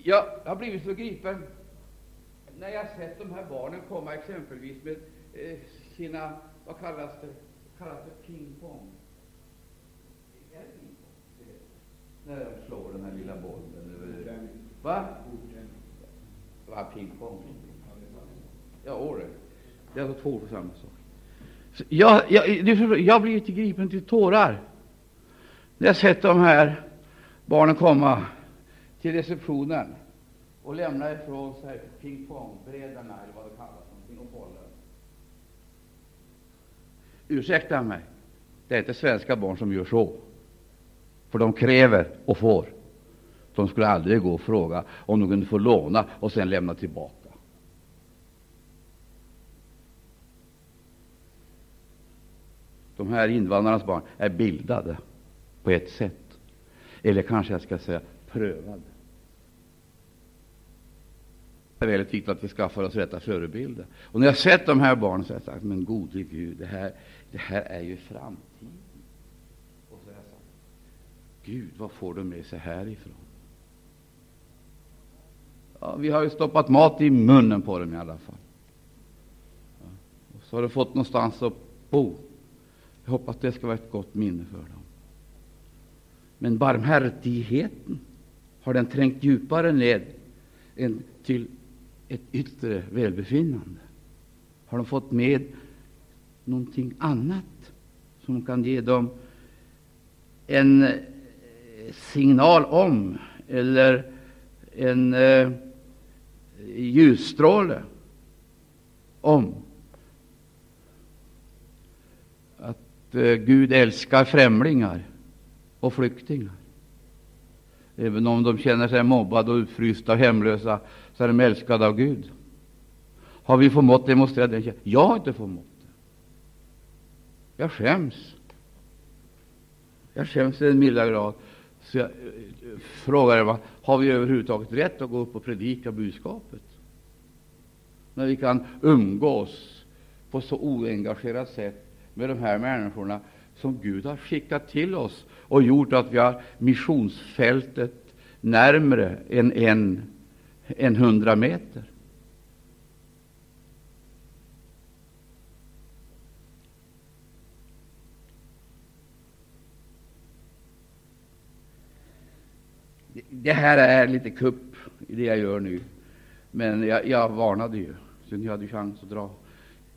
Jag har blivit så gripen när jag sett de här barnen komma exempelvis med eh, sina, vad kallas det, kallas det pingpong? Är pingpong? När de slår den här lilla bollen. Va? Va, pingpong? Ja, året. Det är alltså två för samma sak. Jag, jag, jag blir gripen till tårar när jag sett de här barnen komma till receptionen och lämnar ifrån sig pingpongbrädorna, eller vad det kallas, och bollen. Ursäkta mig, det är inte svenska barn som gör så, för de kräver och får. De skulle aldrig gå och fråga om de kunde få låna och sen lämna tillbaka. De här invandrarnas barn är bildade på ett sätt, eller kanske jag ska säga prövade är väldigt viktigt att vi skaffar oss rätta förebilder. Och när jag sett de här barnen så har jag sagt, men gode Gud, det här, det här är ju framtiden. Och så har jag sagt, Gud, vad får de med sig härifrån? Ja, vi har ju stoppat mat i munnen på dem i alla fall. Ja, och så har de fått någonstans att bo. Jag hoppas det ska vara ett gott minne för dem. Men barmhärtigheten, har den trängt djupare ned än till ett yttre välbefinnande? Har de fått med någonting annat som kan ge dem en eh, signal om, eller en eh, ljusstråle om att eh, Gud älskar främlingar och flyktingar. Även om de känner sig mobbade och utfrysta och hemlösa, så är de älskade av Gud. Har vi förmått demonstrera den kärleken? Jag har inte förmått det. Jag skäms. Jag skäms i den milda grad. Så jag eh, frågar mig, har vi överhuvudtaget rätt att gå upp och predika budskapet? När vi kan umgås på så oengagerat sätt med de här människorna som Gud har skickat till oss och gjort att vi har missionsfältet närmre än en, än hundra meter. Det här är lite kupp i det jag gör nu, men jag, jag varnade ju, så ni hade chans att dra.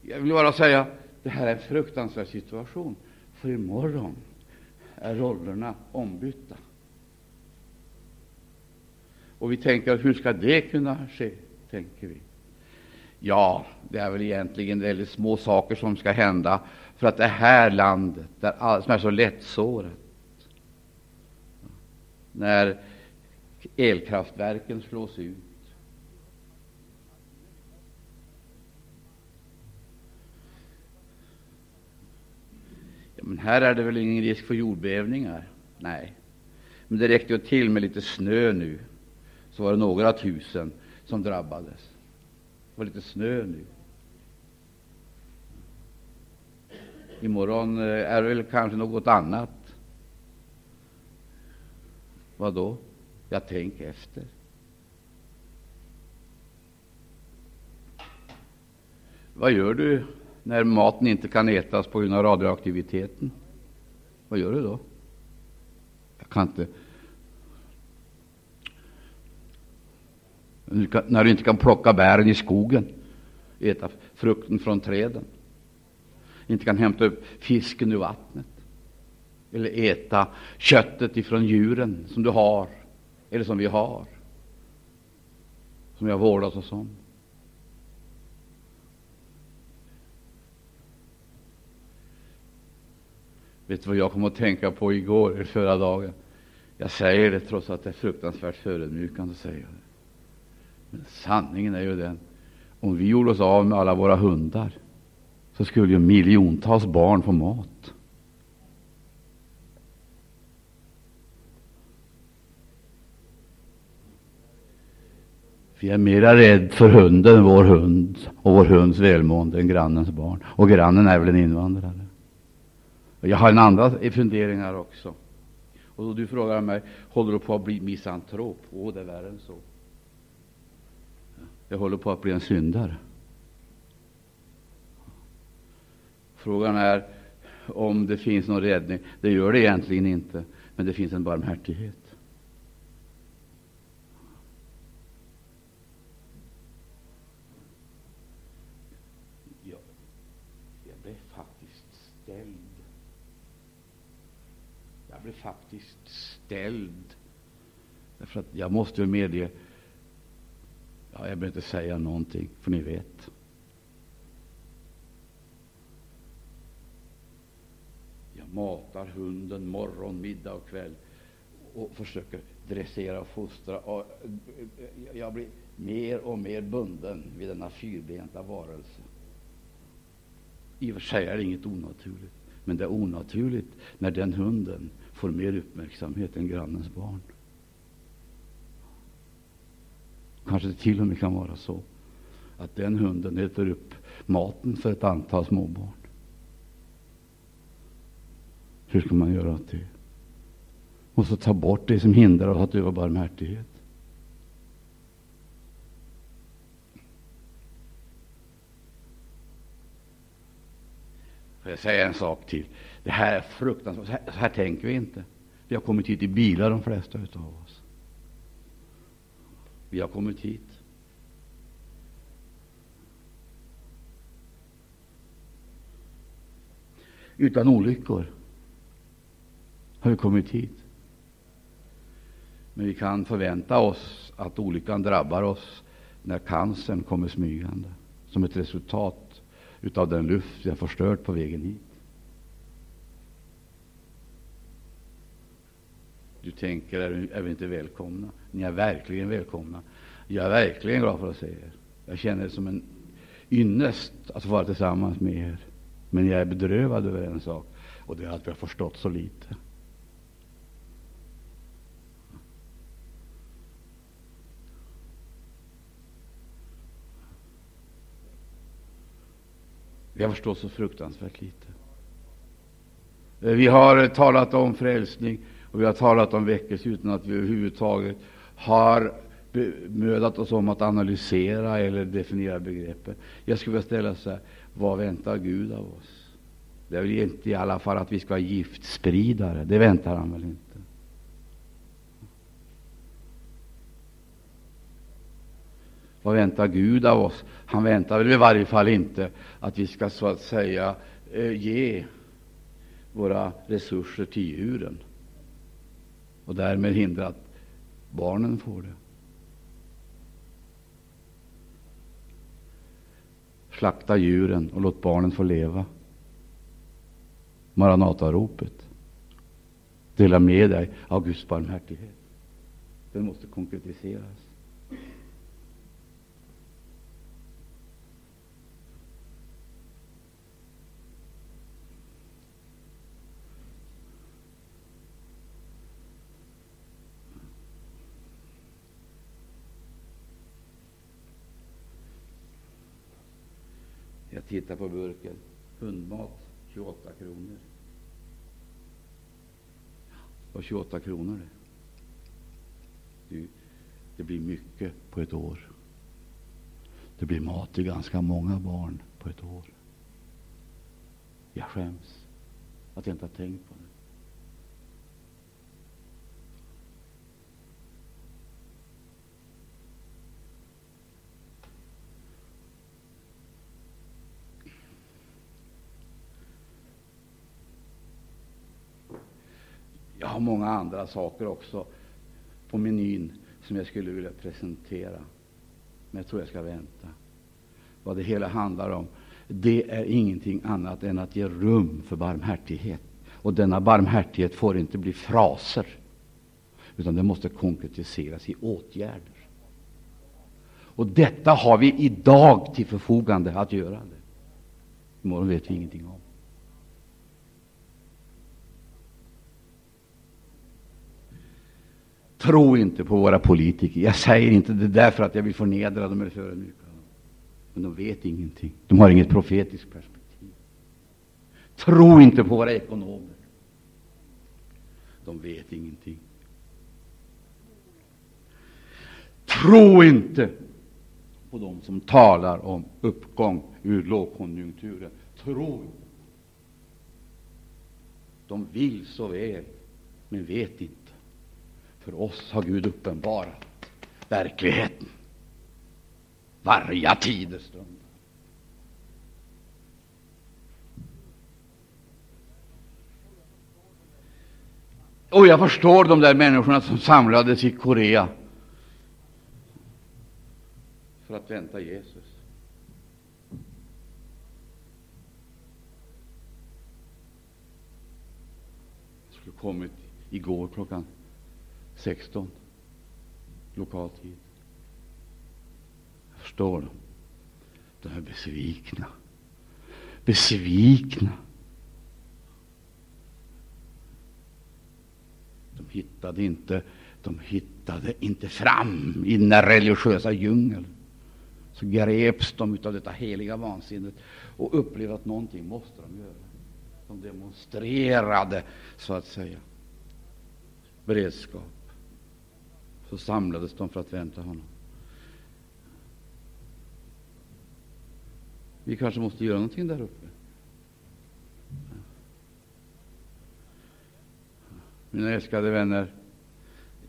Jag vill bara säga det här är en fruktansvärd situation, för imorgon är rollerna ombytta. Och vi tänker, hur ska det kunna ske? tänker vi. Ja, det är väl egentligen väldigt små saker som ska hända för att det här landet, där all, som är så lättsårat, när elkraftverken slås ut, Ja, men här är det väl ingen risk för jordbävningar? Nej, men det räckte ju till med lite snö nu, så var det några tusen som drabbades. Det var lite snö nu. Imorgon eh, är det väl kanske något annat. Vad då? Jag tänk efter. Vad gör du när maten inte kan ätas på grund av radioaktiviteten? Vad gör du då? Jag kan inte när du inte kan plocka bären i skogen, äta frukten från träden, inte kan hämta upp fisken ur vattnet, eller äta köttet ifrån djuren som du har, eller som vi har, som vi har vårdat oss om. Vet du vad jag kom att tänka på igår, eller förra dagen? Jag säger det trots att det är fruktansvärt förödmjukande att säga det. Men sanningen är ju den, om vi gjorde oss av med alla våra hundar, så skulle ju miljontals barn få mat. Vi är mera rädd för hunden, vår hund, och vår hunds välmående än grannens barn. Och grannen är väl en invandrare. Jag har en andra funderingar också. Och då du frågar mig, håller du på att bli misantrop? Åh, det är värre än så. Jag håller på att bli en syndare. Frågan är om det finns någon räddning. Det gör det egentligen inte, men det finns en barmhärtighet. Jag, jag blev faktiskt ställd. Jag blev faktiskt ställd. Därför att jag måste medge Ja, jag behöver inte säga någonting, för ni vet. Jag matar hunden morgon, middag och kväll och försöker dressera och fostra. Och eh, jag blir mer och mer bunden vid denna fyrbenta varelse. I och för sig är det inget onaturligt, men det är onaturligt när den hunden får mer uppmärksamhet än grannens barn. Kanske det till och med kan vara så att den hunden äter upp maten för ett antal småbarn. Hur ska man göra åt det? Måste ta bort det som hindrar oss att öva barmhärtighet. Får jag säga en sak till? Det här är fruktansvärt. Så här, så här tänker vi inte. Vi har kommit hit i bilar, de flesta av oss. Vi har kommit hit. Utan olyckor har vi kommit hit. Men vi kan förvänta oss att olyckan drabbar oss när cancern kommer smygande som ett resultat av den luft vi har förstört på vägen hit. Du tänker, är vi inte välkomna? Ni är verkligen välkomna. Jag är verkligen glad för att se er. Jag känner det som en ynnest att få vara tillsammans med er. Men jag är bedrövad över en sak, och det är att vi har förstått så lite. Vi har förstått så fruktansvärt lite. Vi har talat om frälsning och vi har talat om väckelse utan att vi överhuvudtaget har bemödat oss om att analysera eller definiera begreppen. Jag skulle vilja ställa så här, vad väntar Gud av oss? Det är väl inte i alla fall att vi ska vara giftspridare, det väntar han väl inte? Vad väntar Gud av oss? Han väntar väl i varje fall inte att vi ska så att säga eh, ge våra resurser till djuren och därmed hindra att barnen får det. Slakta djuren och låt barnen få leva. Maranataropet. Dela med dig av Guds barmhärtighet. Den måste konkretiseras. Jag tittar på burken. Hundmat 28 kronor. Var 28 kronor det. Du, det blir mycket på ett år. Det blir mat till ganska många barn på ett år. Jag skäms att jag inte har tänkt på det. Jag har många andra saker också på menyn som jag skulle vilja presentera. Men jag tror jag ska vänta. Vad det hela handlar om, det är ingenting annat än att ge rum för barmhärtighet. Och denna barmhärtighet får inte bli fraser, utan det måste konkretiseras i åtgärder. Och detta har vi idag till förfogande att göra. det. Imorgon vet vi ingenting om. Tro inte på våra politiker. Jag säger inte det därför att jag vill förnedra dem eller förödmjuka dem. Men de vet ingenting. De har inget profetiskt perspektiv. Tro inte på våra ekonomer. De vet ingenting. Tro inte på dem som talar om uppgång ur lågkonjunkturen. Tro inte. De vill så väl, men vet inte. För oss har Gud uppenbarat verkligheten. Varje tidestund. Och jag förstår de där människorna som samlades i Korea för att vänta Jesus. Jag skulle kommit igår klockan 16 lokal tid. Jag förstår dem. De är besvikna. Besvikna. De hittade inte De hittade inte fram i den religiösa djungeln. Så greps de av detta heliga vansinnet och upplevde att någonting måste de göra. De demonstrerade, så att säga, beredskap. Så samlades de för att vänta honom. Vi kanske måste göra någonting där uppe. Mina älskade vänner,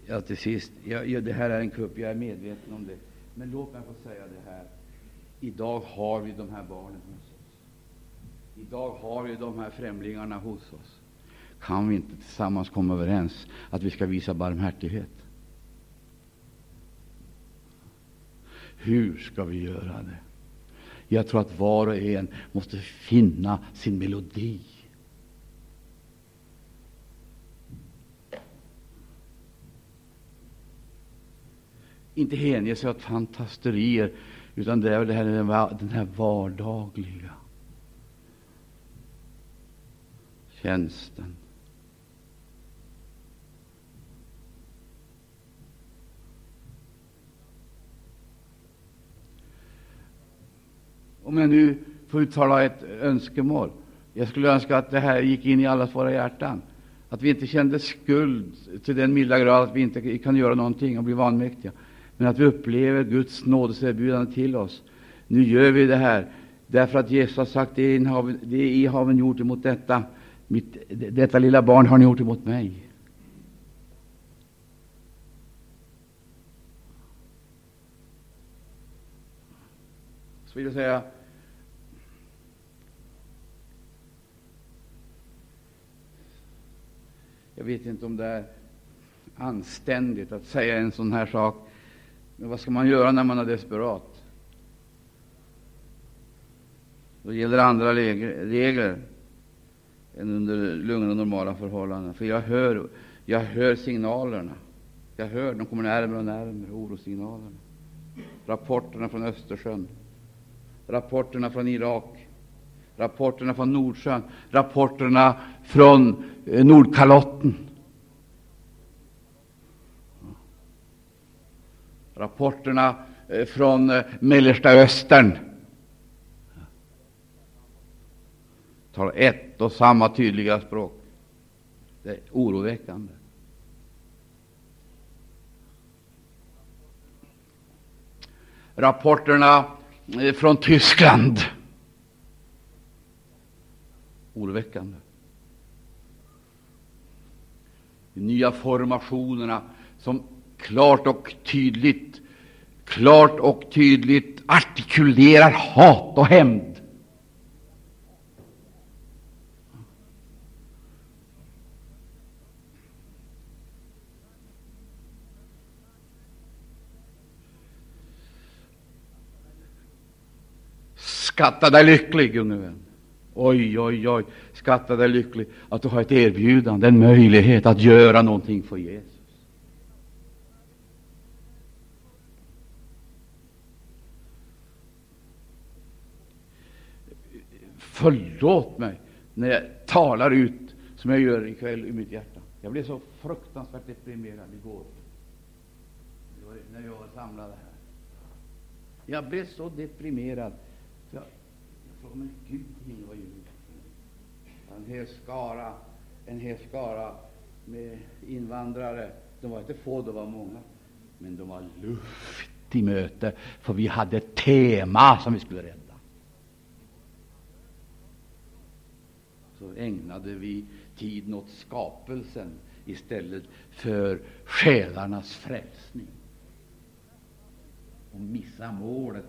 ja, till sist, ja, ja, det här är en kupp, jag är medveten om det. Men låt mig få säga det här. Idag har vi de här barnen hos oss. Idag har vi de här främlingarna hos oss. Kan vi inte tillsammans komma överens att vi ska visa barmhärtighet? Hur ska vi göra det? Jag tror att var och en måste finna sin melodi. Inte hänge sig åt fantasterier, utan det är det här, den här vardagliga tjänsten. Om jag nu får uttala ett önskemål Jag skulle önska att det här gick in i allas våra hjärtan. Att vi inte kände skuld till den milda grad att vi inte kan göra någonting och bli vanmäktiga. Men att vi upplever Guds nådeserbjudande till oss. Nu gör vi det här därför att Jesus har sagt det i haven gjort emot detta. Mitt, detta lilla barn har ni gjort emot mig. Så vill jag säga Jag vet inte om det är anständigt att säga en sån här sak, men vad ska man göra när man är desperat? Då gäller andra regler än under lugna, normala förhållanden. För jag hör, jag hör signalerna. Jag hör, de kommer närmare och närmare, orosignalerna. Rapporterna från Östersjön, rapporterna från Irak, rapporterna från Nordsjön, rapporterna från eh, Nordkalotten. Rapporterna eh, från eh, Mellersta Östern talar ett och samma tydliga språk. Det är oroväckande. Rapporterna från Tyskland oroväckande. De nya formationerna som klart och tydligt, klart och tydligt artikulerar hat och hämnd. Skatta dig lycklig, unge vän. Oj, oj, oj, skatta dig lycklig att du har ett erbjudande, en möjlighet att göra någonting för Jesus. Förlåt mig när jag talar ut som jag gör ikväll i mitt hjärta. Jag blev så fruktansvärt deprimerad igår när jag var samlad här. Jag blev så deprimerad frågade men Gud och vad En hel skara, en hel skara med invandrare. De var inte få, de var många. Men de var luft i möte, för vi hade ett tema som vi skulle rädda. Så ägnade vi tiden åt skapelsen istället för själarnas frälsning. Och missa målet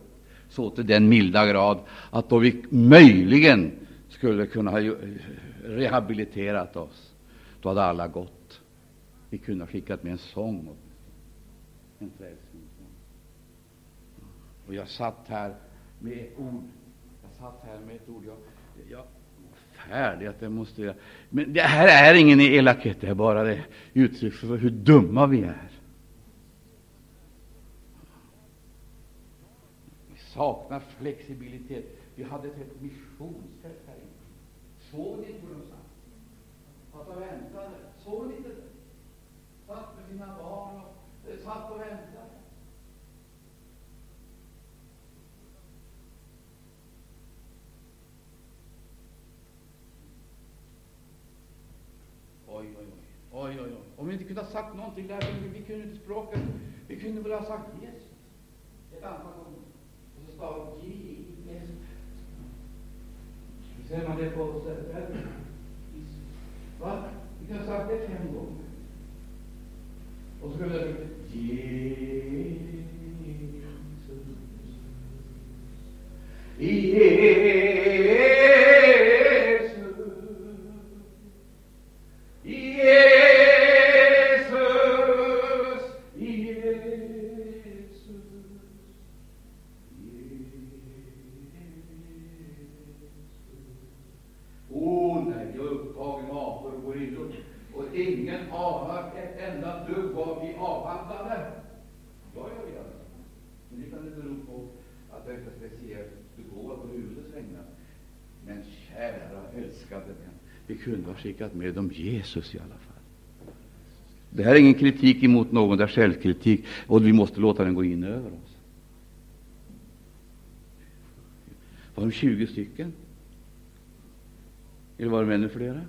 så till den milda grad att då vi möjligen skulle kunna ha rehabiliterat oss, då hade alla gått. Vi kunde ha skickat med en sång, en frälsningssång. Och jag satt här med ett ord. Jag satt här med ett ord. Jag, jag färdig att demonstrera. måste... Men det här är ingen elakhet, det är bara det uttryck för hur dumma vi är. Saknar flexibilitet. Vi hade ett helt missionsfält här inne. Såg ni inte hur de satt? Satt och väntade. Såg ni inte det? satt med sina barn och eh, satt och väntade. Oj, oj, oj. oj, oj, oj. Om vi inte kunde ha sagt någonting där, vi, vi kunde inte språket, vi kunde väl ha sagt Jesus ett antal gånger. Och så stavar Jesus. Säger man det på Va? Vi kunde ha sagt det fem gånger. Och så ingen anar ett enda dugg vad vi avhandlade. Jag gör det. Men det kan det bero på att jag inte är speciellt begåvad på huvudets vägnar. Men kära älskade män, vi kunde ha skickat med dem Jesus i alla fall. Det här är ingen kritik emot någon, det är självkritik, och vi måste låta den gå in över oss. Var de 20 stycken? Eller var de ännu flera?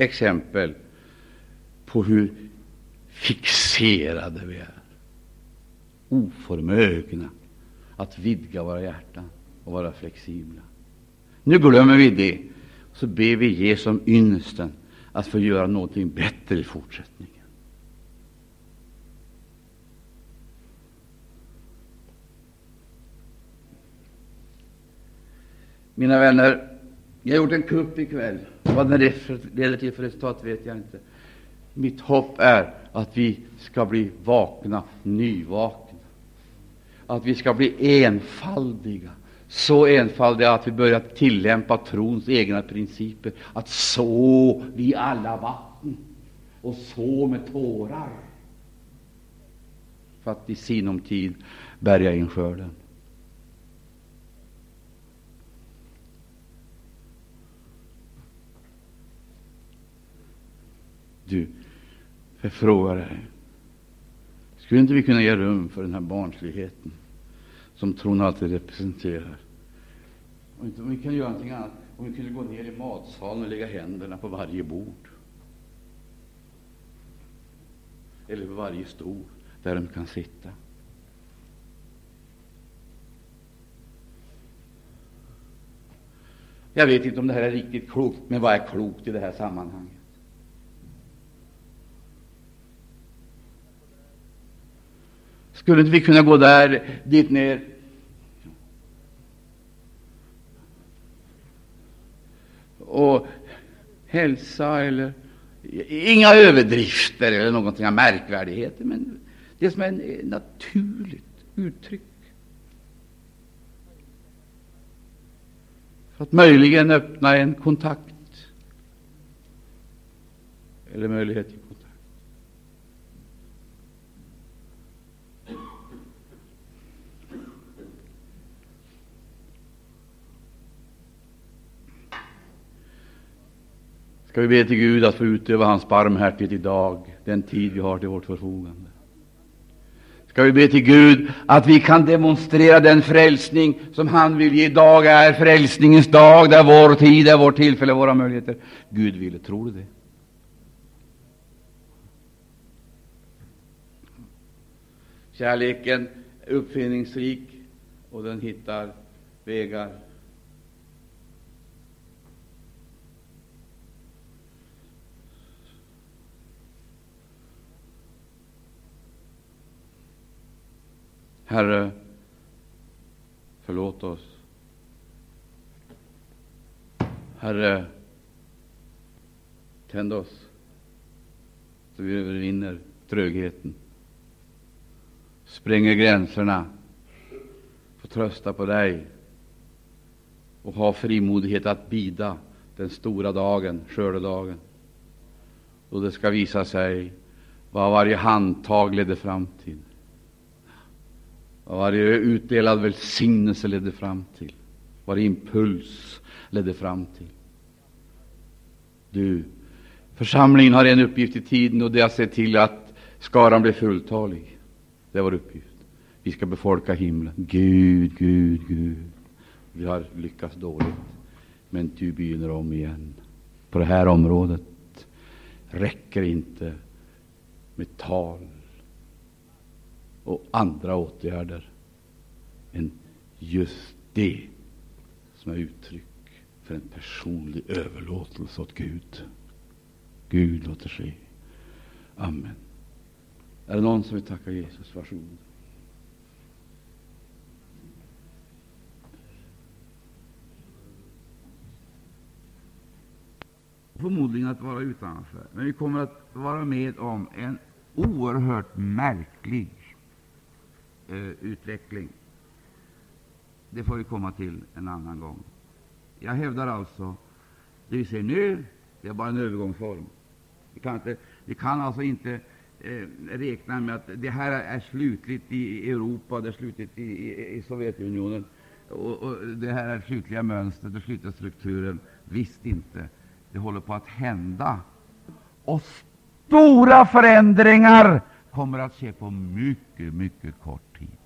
Exempel på hur fixerade vi är, oförmögna att vidga våra hjärtan och vara flexibla. Nu glömmer vi det, så ber vi Jesus om ynnesten att få göra någonting bättre i fortsättningen. Mina vänner, jag har gjort en kupp ikväll. Vad den leder till för resultat vet jag inte. Mitt hopp är att vi ska bli vakna, nyvakna. Att vi ska bli enfaldiga, så enfaldiga att vi börjar tillämpa trons egna principer. Att så vi alla vatten och så med tårar för att i sinom tid bärga in skörden. Du, jag frågar dig, skulle inte vi kunna ge rum för den här barnsligheten som tron alltid representerar? Om, inte, om vi kan göra någonting annat, om vi kunde gå ner i matsalen och lägga händerna på varje bord eller på varje stol där de kan sitta. Jag vet inte om det här är riktigt klokt, men vad är klokt i det här sammanhanget? Skulle inte vi kunna gå där, dit ner? Och hälsa eller Inga överdrifter eller någonting av märkvärdigheter, men det som är ett naturligt uttryck. För att möjligen öppna en kontakt eller möjlighet till Ska vi be till Gud att få utöva hans barmhärtighet idag, den tid vi har till vårt förfogande. Ska vi be till Gud att vi kan demonstrera den frälsning som han vill ge. Idag är frälsningens dag, det är vår tid, det är vårt tillfälle, våra möjligheter. Gud ville, tror du det? Kärleken är uppfinningsrik och den hittar vägar Herre, förlåt oss. Herre, tänd oss så vi övervinner trögheten, spränger gränserna, får trösta på dig och ha frimodighet att bida den stora dagen, skördedagen, då det ska visa sig vad varje handtag ledde fram till, vad varje utdelad välsignelse ledde fram till, varje impuls ledde fram till. Du, församlingen har en uppgift i tiden, och det är att se till att skaran blir fulltalig. Det är vår uppgift. Vi ska befolka himlen. Gud, Gud, Gud. Vi har lyckats dåligt, men du begynner om igen. På det här området räcker inte med tal och andra åtgärder än just det som är uttryck för en personlig överlåtelse åt Gud. Gud låter ske. Amen. Är det någon som vill tacka Jesus? Varsågod. förmodligen att vara utanför. Men vi kommer att vara med om en oerhört märklig Eh, utveckling. Det får vi komma till en annan gång. Jag hävdar alltså, det vi ser nu, det är bara en övergångsform. Vi kan, inte, vi kan alltså inte eh, räkna med att det här är slutligt i Europa, det är slutligt i, i, i Sovjetunionen, och, och, det här är slutliga mönstret, och slutliga strukturen. Visst inte. Det håller på att hända. Och stora förändringar kommer att ske på mycket, mycket kort tid.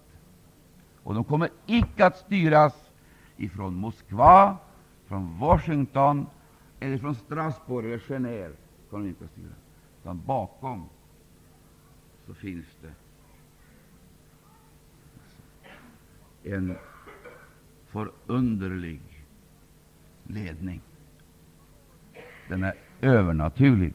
Och de kommer icke att styras ifrån Moskva, från Washington eller från Strasbourg eller Genève. Kommer de inte att styra. Utan bakom så finns det en förunderlig ledning. Den är övernaturlig.